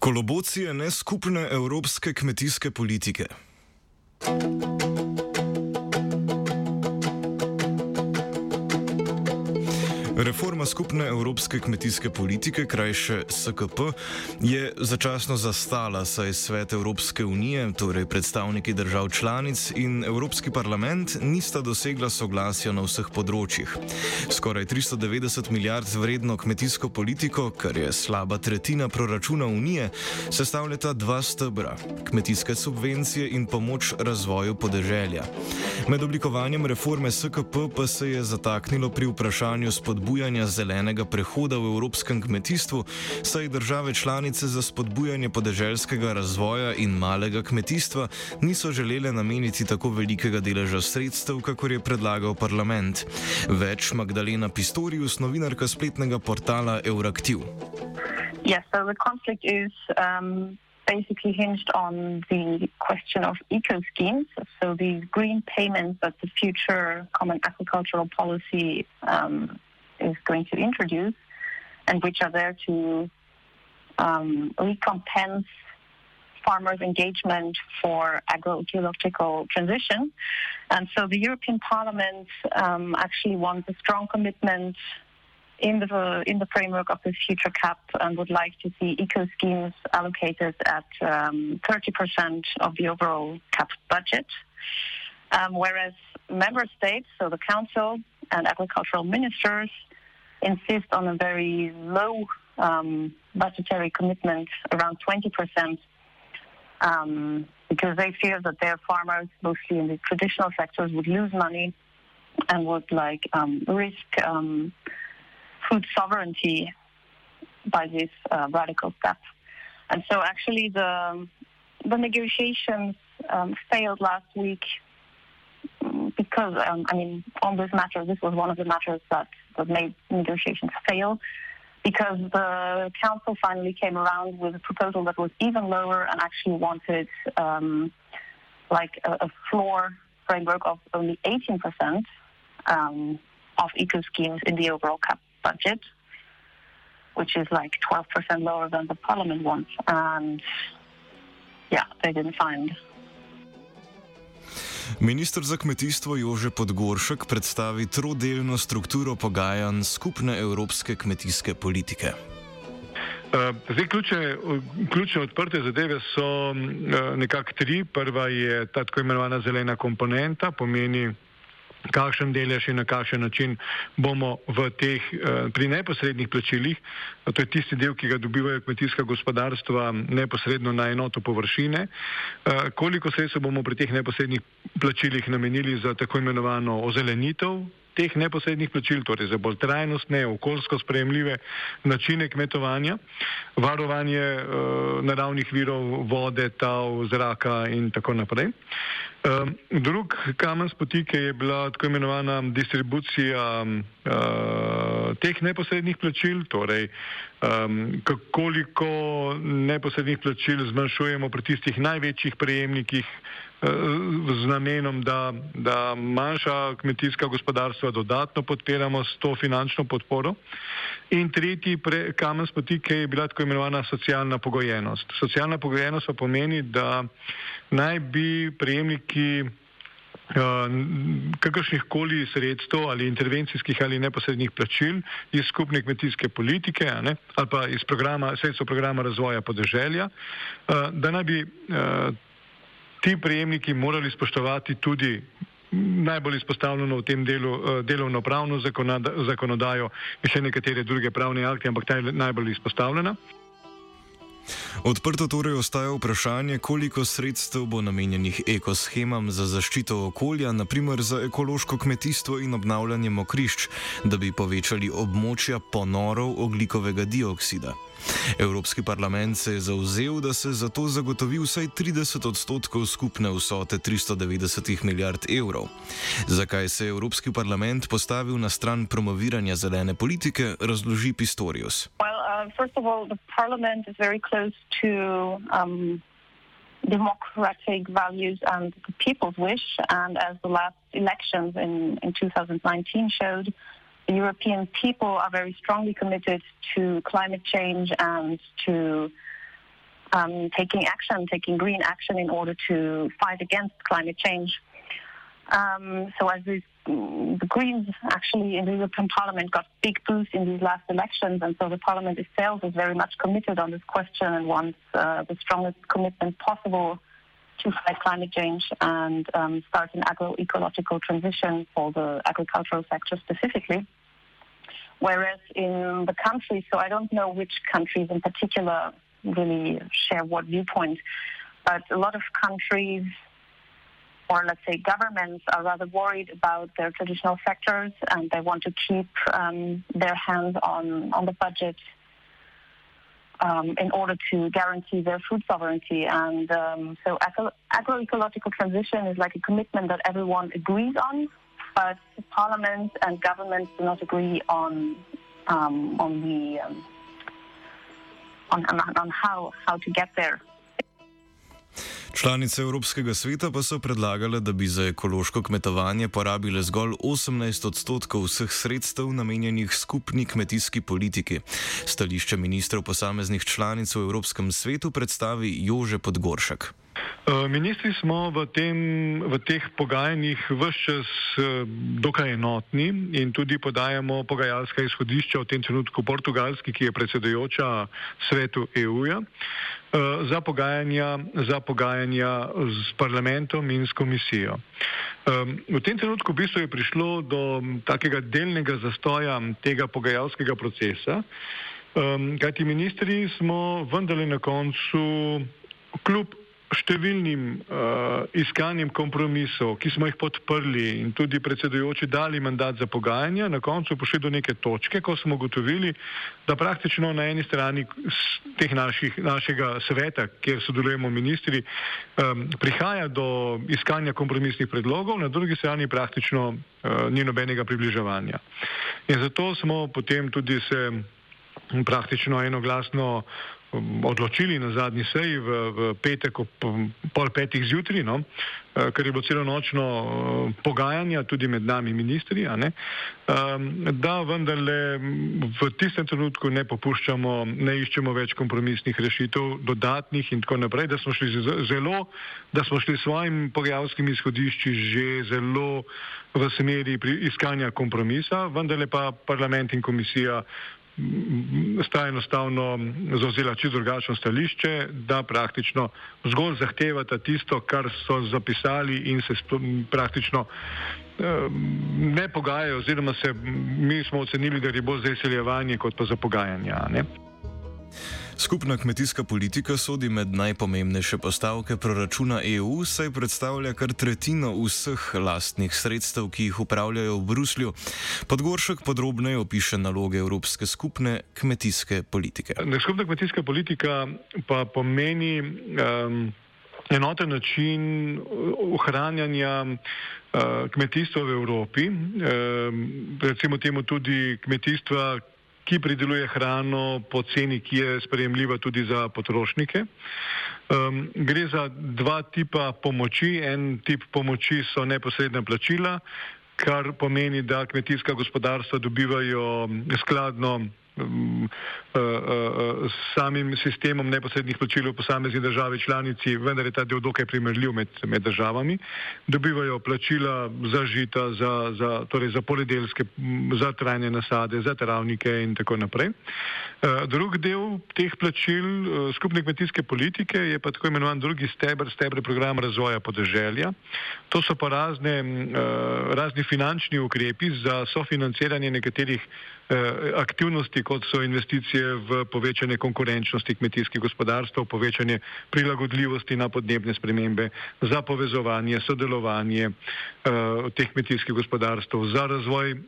Kolobocije neskupne evropske kmetijske politike. Reforma skupne evropske kmetijske politike, krajše SKP, je začasno zastala, saj svet Evropske unije, torej predstavniki držav članic in Evropski parlament nista dosegla soglasja na vseh področjih. Skoraj 390 milijard vredno kmetijsko politiko, kar je slaba tretjina proračuna unije, sestavljata dva stebra: kmetijske subvencije in pomoč razvoju podeželja. Med oblikovanjem reforme SKP pa se je zataknilo pri vprašanju spodbujanja zelenega prehoda v evropskem kmetijstvu, saj države članice za spodbujanje podeželskega razvoja in malega kmetijstva niso želele nameniti tako velikega deleža sredstev, kakor je predlagal parlament. Več Magdalena Pistorius, novinarka spletnega portala Euraktiv. Yes, so the conflict is um, basically hinged on the question of eco schemes. So these green payments that the future common agricultural policy um, is going to introduce, and which are there to um, recompense farmers' engagement for agroecological transition. And so the European Parliament um, actually wants a strong commitment in the in the framework of this future cap and would like to see eco schemes allocated at um, 30% of the overall cap budget. Um, whereas member states, so the council and agricultural ministers, insist on a very low um, budgetary commitment, around 20%, um, because they fear that their farmers, mostly in the traditional sectors, would lose money and would like um, risk um, food sovereignty by this uh, radical step. And so, actually, the the negotiations um, failed last week because, um, I mean, on this matter, this was one of the matters that, that made negotiations fail. Because the council finally came around with a proposal that was even lower and actually wanted um, like a, a, floor framework of only 18% um, of eco schemes in the overall cap budget, which is like 12% lower than the parliament wants. And yeah, they didn't find. Ministr za kmetijstvo Jože Podgoršek predstavi trodelno strukturo pogajanj skupne evropske kmetijske politike. Zdaj, ključne, ključne odprte zadeve so nekako tri. Prva je ta tako imenovana zelena komponenta, pomeni kakšen delež in na kakšen način bomo v teh pri neposrednih plačilih, to je tisti del, ki ga dobivajo kmetijska gospodarstva neposredno na enoto površine, koliko sredstev bomo pri teh neposrednih plačilih namenili za tako imenovano ozelenitev teh neposrednih plačil, torej za bolj trajnostne, okoljsko sprejemljive načine kmetovanja, varovanje uh, naravnih virov vode, tal, zraka in tako naprej. Um, drug kamen spotike je bila tako imenovana distribucija uh, teh neposrednih plačil, torej um, koliko neposrednih plačil zmanjšujemo pri tistih največjih prejemnikih z namenom, da, da manjša kmetijska gospodarstva dodatno podpiramo s to finančno podporo. In tretji pre, kamen spotike je bila tako imenovana socialna pogojenost. Socialna pogojenost pa pomeni, da naj bi prejemniki kakršnih koli sredstev ali intervencijskih ali neposrednih plačil iz skupne kmetijske politike ne, ali pa iz programa, sredstva programa razvoja podeželja, da naj bi ti prejemniki morali spoštovati tudi najbolj izpostavljeno v tem delu uh, delovno-pravno zakonodajo in še nekatere druge pravne akte, ampak ta je najbolj izpostavljena. Odprto torej ostaja vprašanje, koliko sredstev bo namenjenih ekoshemam za zaščito okolja, naprimer za ekološko kmetijstvo in obnavljanje mokrišč, da bi povečali območja ponorov oglikovega dioksida. Evropski parlament se je zauzel, da se za to zagotovi vsaj 30 odstotkov skupne vsote 390 milijard evrov. Zakaj se je Evropski parlament postavil na stran promoviranja zelene politike, razloži Pistorius. Well, uh, first of all, the parliament is very close to um, democratic values and the people's wish. And as the last elections in, in 2019 showed, the European people are very strongly committed to climate change and to um, taking action, taking green action in order to fight against climate change. Um, so as the Greens actually in the European Parliament got big boost in these last elections, and so the Parliament itself is very much committed on this question and wants uh, the strongest commitment possible to fight climate change and um, start an agroecological transition for the agricultural sector specifically. Whereas in the countries, so I don't know which countries in particular really share what viewpoint, but a lot of countries, or let's say governments, are rather worried about their traditional sectors and they want to keep um, their hands on, on the budget um, in order to guarantee their food sovereignty. And um, so agro- agroecological transition is like a commitment that everyone agrees on, but parliament and governments do not agree on um, on the um, on, on how how to get there. Članice Evropskega sveta pa so predlagale, da bi za ekološko kmetovanje porabile zgolj 18 odstotkov vseh sredstev namenjenih skupni kmetijski politiki. Stališče ministrov posameznih članic v Evropskem svetu predstavi Jože Podgoršek. Eh, ministri smo v, tem, v teh pogajanjih vse čas eh, dokaj enotni in tudi podajamo pogajalska izhodišča v tem trenutku Portugalski, ki je predsedujoča svetu EU-ja, eh, za pogajanja, za pogajanja s parlamentom in s komisijo. V tem trenutku v bistvu je prišlo do takega delnega zastoja tega pogajalskega procesa, kajti ministri smo vendarle na koncu kljub številnim uh, iskanjem kompromisov, ki smo jih podprli in tudi predsedujoči dali mandat za pogajanja, na koncu prišli do neke točke, ko smo ugotovili, da praktično na eni strani teh naših, našega sveta, kjer sodelujemo ministri, um, prihaja do iskanja kompromisnih predlogov, na drugi strani praktično uh, ni nobenega približevanja. In zato smo potem tudi se praktično enoglasno odločili na zadnji seji v, v petek ob pol petih zjutraj, no, eh, ker je bilo celo nočno eh, pogajanja tudi med nami ministri, ne, ehm, da vendarle v tistem trenutku ne popuščamo, ne iščemo več kompromisnih rešitev, dodatnih in tako naprej, da smo šli zelo, da smo šli s svojim pogajalskim izhodišči že zelo v smeri iskanja kompromisa, vendarle pa parlament in komisija sta enostavno zauzela čisto drugačno stališče, da praktično zgolj zahtevata tisto, kar so zapisali in se praktično ne pogajajo, oziroma se mi smo ocenili, da je bolj za izseljevanje kot pa za pogajanja. Ne? Skupna kmetijska politika sodi med najpomembnejše postavke proračuna EU, saj predstavlja kar tretjino vseh lastnih sredstev, ki jih upravljajo v Bruslju. Podgoršek podrobneje opiše naloge Evropske skupne kmetijske politike. Skupna kmetijska politika pa pomeni um, enoten način ohranjanja uh, kmetijstva v Evropi, um, recimo temu tudi kmetijstva, ki prideluje hrano po ceni, ki je sprejemljiva tudi za potrošnike. Um, gre za dva tipa pomoči. En tip pomoči so neposredna plačila, kar pomeni, da kmetijska gospodarstva dobivajo skladno um, uh, s samim sistemom neposrednih plačil v posamezni državi članici, vendar je ta del dokaj primerljiv med, med državami. Dobivajo plačila za žita, za, za, torej za poljedelske, za trajne nasade, za travnike in tako naprej. Drug del teh plačil skupne kmetijske politike je pa tako imenovan drugi stebr, stebr program razvoja podeželja. To so pa razne, razni finančni ukrepi za sofinanciranje nekaterih Eh, aktivnosti, kot so investicije v povečanje konkurenčnosti kmetijskih gospodarstv, povečanje prilagodljivosti na podnebne spremembe, za povezovanje, sodelovanje uh, teh kmetijskih gospodarstv, za razvoj uh,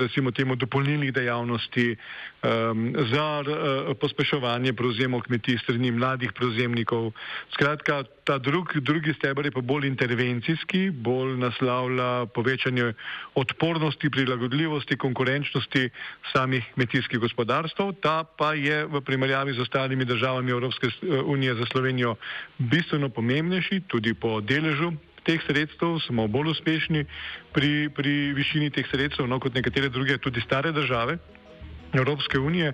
recimo temu dopolnilnih dejavnosti, um, za uh, pospeševanje prevzemov kmetij strani mladih prevzemnikov. Skratka, ta drug, drugi stebr je pa bolj intervencijski, bolj naslavlja povečanje odpornosti, prilagodljivosti, konkurenčnosti samih kmetijskih gospodarstv. Ta pa je v primerjavi z ostalimi državami Evropske eh, unije za Slovenijo bistveno pomembnejši, tudi po deležu teh sredstev smo bolj uspešni pri, pri višini teh sredstev, no kot nekatere druge, tudi stare države Evropske unije.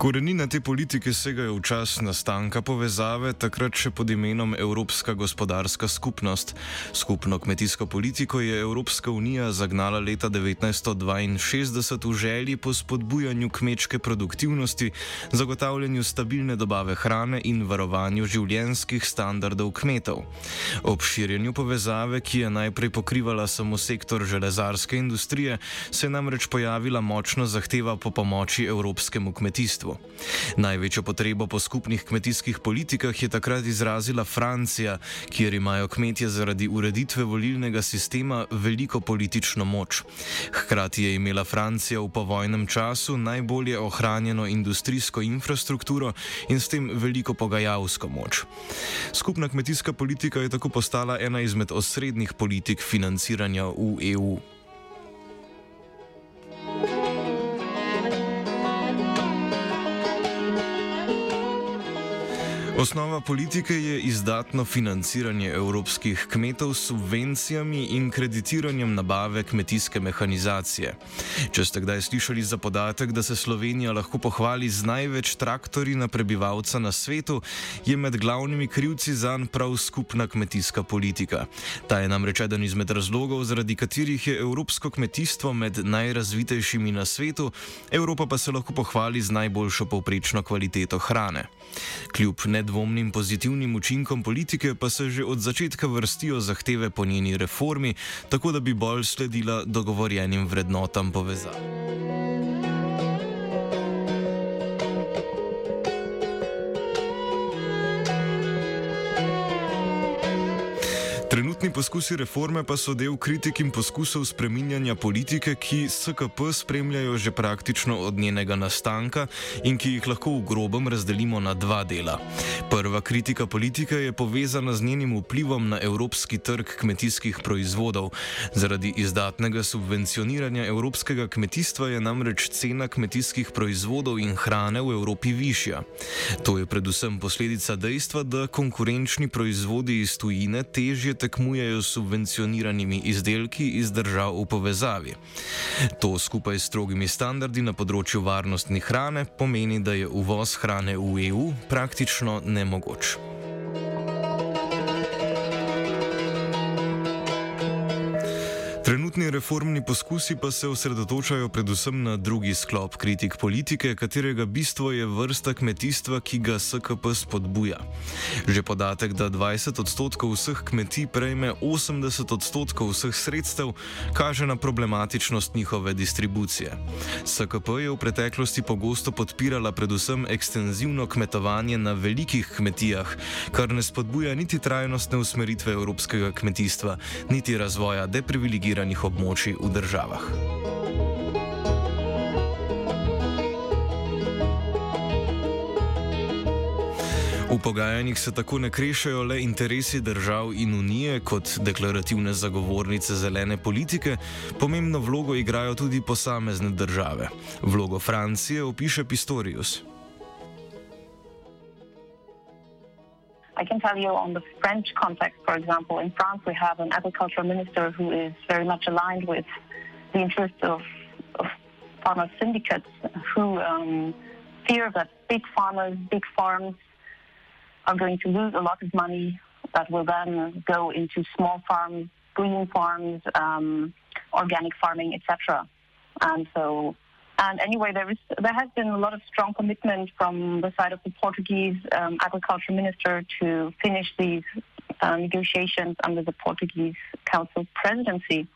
Korenine te politike segajo v čas nastanka povezave, takrat še pod imenom Evropska gospodarska skupnost. Skupno kmetijsko politiko je Evropska unija zagnala leta 1962 v želji po spodbujanju kmečke produktivnosti, zagotavljanju stabilne dobave hrane in varovanju življenjskih standardov kmetov. Ob širjenju povezave, ki je najprej pokrivala samo sektor železarske industrije, se je namreč pojavila močna zahteva po pomoči evropskemu kmetijstvu kmetijstvu. Največjo potrebo po skupnih kmetijskih politikah je takrat izrazila Francija, kjer imajo kmetje zaradi ureditve volilnega sistema veliko politično moč. Hkrati je imela Francija v povojnem času najbolje ohranjeno industrijsko infrastrukturo in s tem veliko pogajalsko moč. Skupna kmetijska politika je tako postala ena izmed osrednjih politik financiranja v EU. Osnova politike je izdatno financiranje evropskih kmetov s subvencijami in kreditiranjem nabave kmetijske mehanizacije. Če ste kdaj slišali za podatek, da se Slovenija lahko pohvali z največ traktorji na prebivalca na svetu, je med glavnimi krivci zanj prav skupna kmetijska politika. Ta je namreč eden izmed razlogov, zaradi katerih je evropsko kmetijstvo med najrazvitejšimi na svetu, Evropa pa se lahko pohvali z najboljšo povprečno kvaliteto hrane. Kljub nedvomnim pozitivnim učinkom politike pa se že od začetka vrstijo zahteve po njeni reformi, tako da bi bolj sledila dogovorjenim vrednotam povezave. Trenutni poskusi reforme pa so del kritik in poskusov spreminjanja politike, ki SKP spremljajo že praktično od njenega nastanka in ki jih lahko v grobem razdelimo na dva dela. Prva kritika politike je povezana z njenim vplivom na evropski trg kmetijskih proizvodov. Zaradi izdatnega subvencioniranja evropskega kmetijstva je namreč cena kmetijskih proizvodov in hrane v Evropi višja. To je predvsem posledica dejstva, da konkurenčni proizvodi iz tujine težje tekmujejo s subvencioniranimi izdelki iz držav v povezavi. To skupaj s strogimi standardi na področju varnostni hrane pomeni, da je uvoz hrane v EU praktično nemogoč. Trenutni reformni poskusi pa se osredotočajo predvsem na drugi sklop kritik politike, katerega bistvo je vrsta kmetijstva, ki ga SKP spodbuja. Že podatek, da 20 odstotkov vseh kmetij prejme 80 odstotkov vseh sredstev, kaže na problematičnost njihove distribucije. SKP je v preteklosti pogosto podpirala predvsem ekstenzivno kmetovanje na velikih kmetijah, kar ne spodbuja niti trajnostne usmeritve evropskega kmetijstva, niti razvoja deprivilegiranih okupiranih območij v državah. V pogajanjih se tako ne krešajo le interesi držav in unije kot deklarativne zagovornice zelene politike, pomembno vlogo igrajo tudi posamezne države. Vlogo Francije opiše Pistorius. I can tell you on the French context, for example, in France we have an agricultural minister who is very much aligned with the interests of, of farmer syndicates who um, fear that big farmers, big farms are going to lose a lot of money that will then go into small farms, green farms, um, organic farming, etc. And so, and anyway, there is there has been a lot of strong commitment from the side of the Portuguese um, agriculture minister to finish these uh, negotiations under the Portuguese Council presidency,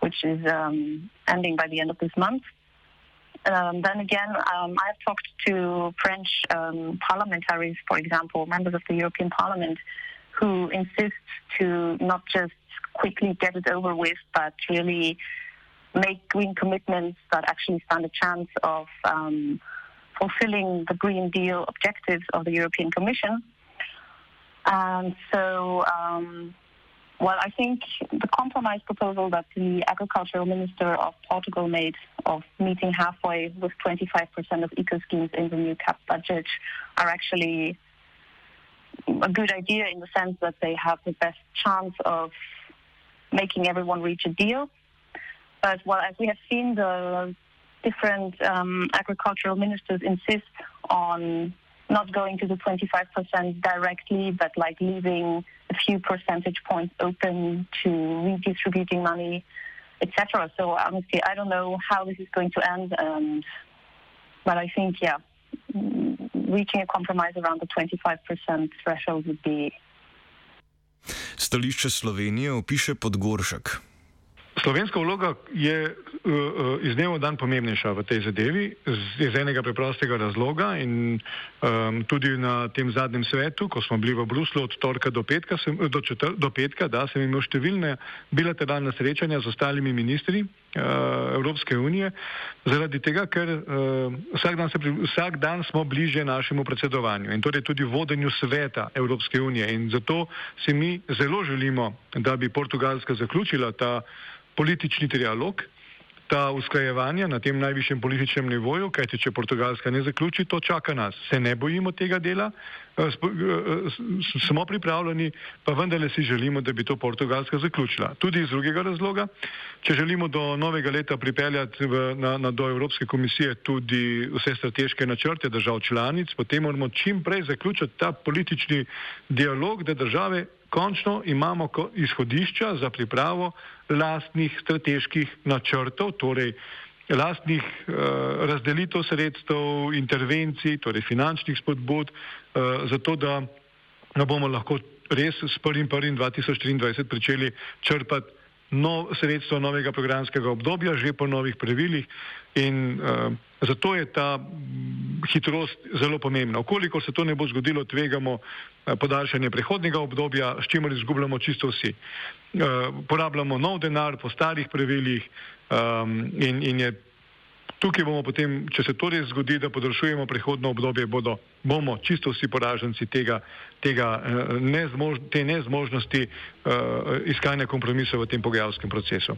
which is um, ending by the end of this month. Um, then again, um, I've talked to French um, parliamentaries, for example, members of the European Parliament, who insist to not just quickly get it over with, but really make green commitments that actually stand a chance of um, fulfilling the Green Deal objectives of the European Commission. And so, um, well, I think the compromise proposal that the agricultural minister of Portugal made of meeting halfway with 25% of eco schemes in the new CAP budget are actually a good idea in the sense that they have the best chance of making everyone reach a deal. But well, as we have seen, the different um, agricultural ministers insist on not going to the 25% directly, but like leaving a few percentage points open to redistributing money, etc. So honestly, I don't know how this is going to end, and but I think yeah, reaching a compromise around the 25% threshold would be. Stališče Slovenije opiše Podgoršek. Slovenska vloga je uh, uh, iz dneva v dan pomembnejša v tej zadevi iz enega preprostega razloga in um, tudi na tem zadnjem svetu, ko smo bili v Bruslu od torka do petka, sem, do, četr, do petka da, sem imel številne bilateralne srečanja z ostalimi ministri uh, Evropske unije, zaradi tega, ker uh, vsak, dan se, vsak dan smo bliže našemu predsedovanju in torej tudi vodenju sveta Evropske unije in zato si mi zelo želimo, da bi Portugalska zaključila ta politični trialog, ta usklajevanja na tem najvišjem političnem nivoju, kajti če Portugalska ne zaključi, to čaka nas. Se ne bojimo tega dela, eh, eh, smo pripravljeni, pa vendarle si želimo, da bi to Portugalska zaključila. Tudi iz drugega razloga, če želimo do novega leta pripeljati v, na, na, do Evropske komisije tudi vse strateške načrte držav članic, potem moramo čim prej zaključiti ta politični dialog, da države končno imamo izhodišča za pripravo lastnih strateških načrtov, torej lastnih uh, razdelitev sredstev, intervencij, torej finančnih spodbud, uh, zato da ne bomo lahko res s 1.1.2023 pričeli črpati nov, sredstvo novega programskega obdobja, že po novih pravilih in uh, zato je ta hitrost zelo pomembna. Okoliko se to ne bo zgodilo, tvegamo uh, podaljšanje prehodnega obdobja, s čimer izgubljamo čisto vsi. Uh, porabljamo nov denar po starih pravilih um, in, in je Tukaj bomo potem, če se to res zgodi, da podaljšujemo prehodno obdobje, bodo, bomo čisto vsi poraženci tega, tega, eh, nezmož, te nezmožnosti uh, iskanja kompromisov v tem pogajalskem procesu.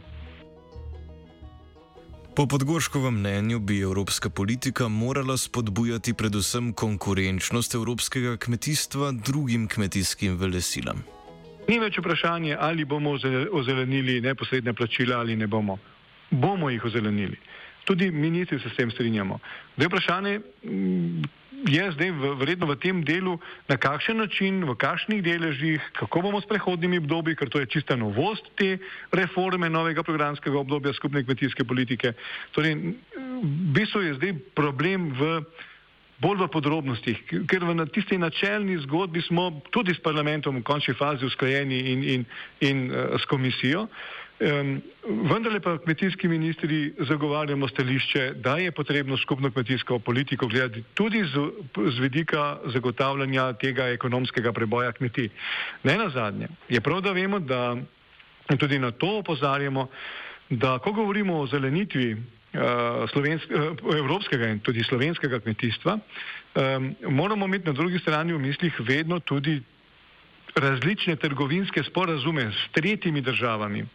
Po podgorškovem mnenju bi evropska politika morala spodbujati predvsem konkurenčnost evropskega kmetijstva drugim kmetijskim velesilam. Ni več vprašanje, ali bomo ozelenili neposredne plačila ali ne bomo. Bomo jih ozelenili. Tudi ministri se s tem strinjamo. Zdaj vprašanje mm, je zdaj vredno v tem delu, na kakšen način, v kakšnih deležih, kako bomo s prehodnimi obdobji, ker to je čista novost te reforme novega programskega obdobja skupne kmetijske politike. Torej, v bistvu je zdaj problem v bolj v podrobnostih, ker v tisti načelni zgodbi smo tudi s parlamentom v končni fazi usklajeni in, in, in uh, s komisijo. Um, vendarle pa kmetijski ministri zagovarjamo stališče, da je potrebno skupno kmetijsko politiko gledati tudi z, z vidika zagotavljanja tega ekonomskega preboja kmetij. Ne na zadnje, je prav, da vemo, da tudi na to opozarjamo, da ko govorimo o zelenitvi uh, uh, evropskega in tudi slovenskega kmetijstva, um, moramo imeti na drugi strani v mislih vedno tudi različne trgovinske sporazume s tretjimi državami.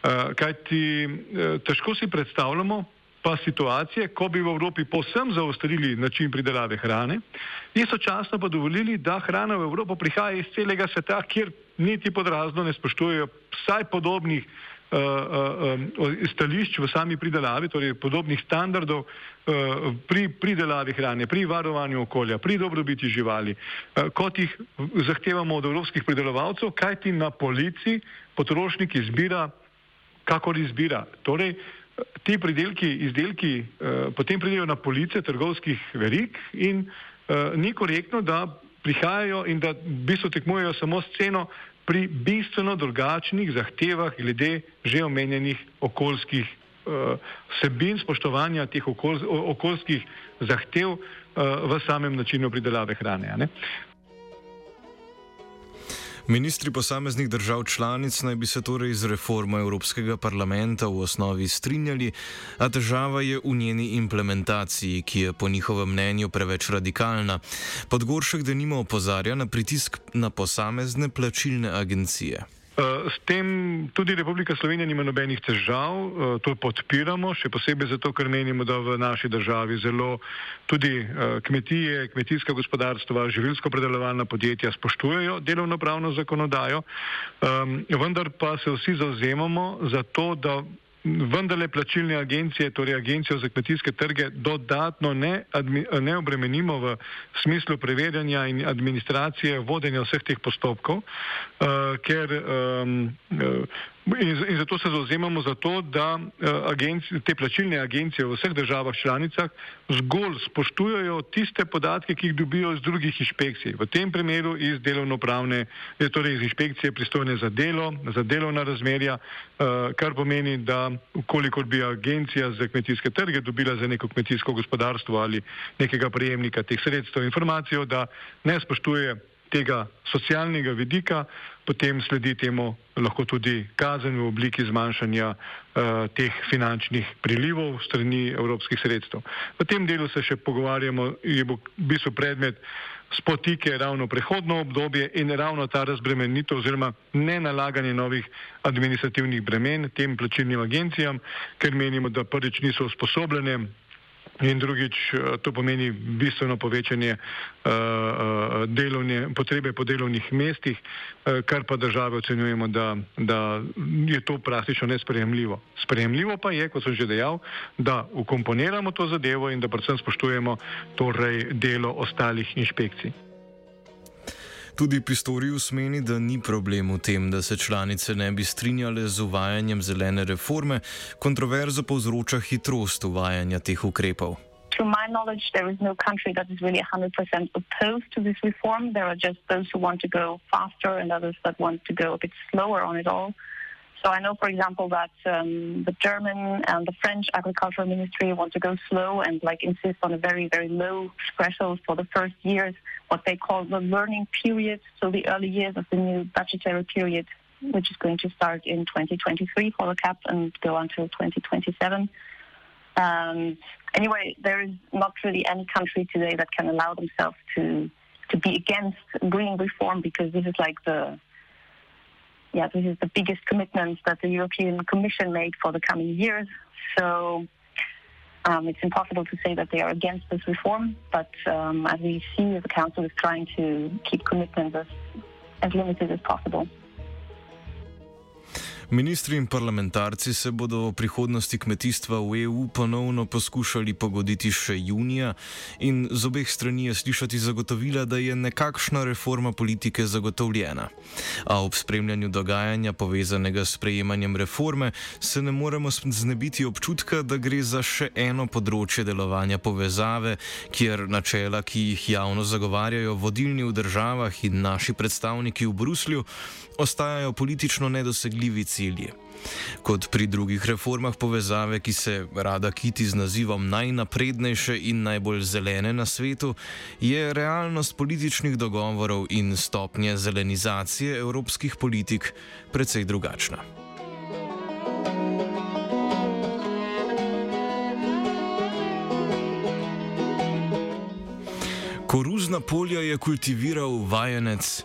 Uh, kajti uh, težko si predstavljamo pa situacije, ko bi v Evropi posem zaostrili način pridelave hrane, istočasno pa dovolili, da hrana v Evropo prihaja iz celega sveta, kjer niti pod razno ne spoštujejo vsaj podobnih uh, uh, stališč v sami pridelavi, torej podobnih standardov uh, pri pridelavi hrane, pri varovanju okolja, pri dobrobiti živali, kot jih zahtevamo od evropskih pridelovalcev, kajti na polici potrošnik izbira, kakor izbira. Torej, ti pridelki, izdelki uh, potem pridejo na police trgovskih verik in uh, ni korektno, da prihajajo in da v bistvu tekmujejo samo s ceno pri bistveno drugačnih zahtevah glede že omenjenih okoljskih uh, vsebin, spoštovanja teh okol, okoljskih zahtev v samem načinu pridelave hrane. Ministri posameznih držav članic naj bi se torej z reformo Evropskega parlamenta v osnovi strinjali, a težava je v njeni implementaciji, ki je po njihovem mnenju preveč radikalna. Podgoršek denimo opozarja na pritisk na posamezne plačilne agencije. Eh, s tem tudi Republika Slovenija nima nobenih težav, eh, to podpiramo, še posebej zato, ker menimo, da v naši državi zelo tudi eh, kmetije, kmetijska gospodarstva, živilsko predelovalna podjetja spoštujejo delovno-pravno zakonodajo, ehm, vendar pa se vsi zauzemamo za to, da vendarle plačilne agencije, torej agencijo za kmetijske trge, dodatno ne, ne obremenimo v smislu preverjanja in administracije vodenja vseh teh postopkov, uh, ker um, uh, In, in zato se zauzemamo za to, da uh, agenci, te plačilne agencije v vseh državah članicah zgolj spoštujejo tiste podatke, ki jih dobijo iz drugih inšpekcij. V tem primeru iz delovno-pravne, torej iz inšpekcije pristojne za delo, za delovna razmerja, uh, kar pomeni, da ukolikor bi agencija za kmetijske trge dobila za neko kmetijsko gospodarstvo ali nekega prejemnika teh sredstev informacijo, da ne spoštuje tega socialnega vidika, potem sledi temu lahko tudi kazen v obliki zmanjšanja uh, teh finančnih prilivov strani evropskih sredstev. V tem delu se še pogovarjamo, je bo v bistvu predmet spotike ravno prehodno obdobje in ravno ta razbremenitev oziroma ne nalaganje novih administrativnih bremen tem plačilnim agencijam, ker menimo, da prvič niso usposobljene In drugič, eh, to pomeni bistveno povečanje uh, delovne, potrebe po delovnih mestih, kar pa države ocenjujemo, da, da je to praktično nesprejemljivo. Sprejemljivo pa je, kot sem že dejal, da ukomponiramo to zadevo in da predvsem spoštujemo torej delo ostalih inšpekcij. Tudi Pistorius meni, da ni problem v tem, da se članice ne bi strinjale z uvajanjem zelene reforme, kontroverzo povzroča hitrost uvajanja teh ukrepov. To my knowledge, there is no country that is really 100% opposed to this reform. There are just those who want to go faster and others that want to go a bit slower on it all. So I know, for example, that um, the German and the French agricultural ministry want to go slow and like insist on a very, very low threshold for the first years, what they call the learning period, so the early years of the new budgetary period, which is going to start in 2023 for the CAP and go until 2027. Um, anyway, there is not really any country today that can allow themselves to to be against green reform because this is like the yeah, this is the biggest commitment that the European Commission made for the coming years. So um, it's impossible to say that they are against this reform, but um, as we see, the Council is trying to keep commitments as, as limited as possible. Ministri in parlamentarci se bodo o prihodnosti kmetijstva v EU ponovno poskušali pogoditi še junija in z obeh strani je slišati zagotovila, da je nekakšna reforma politike zagotovljena. A ob spremljanju dogajanja povezanega s prejemanjem reforme se ne moremo znebiti občutka, da gre za še eno področje delovanja povezave, kjer načela, ki jih javno zagovarjajo vodilni v državah in naši predstavniki v Bruslju, ostajajo politično nedosegljivi cilji. Kot pri drugih reformah povezave, ki se rada kiti z nazivom najnaprednejše in najbolj zelene na svetu, je realnost političnih dogovorov in stopnje zelenizacije evropskih politik precej drugačna. Koruzna polja je kultiviral vajenec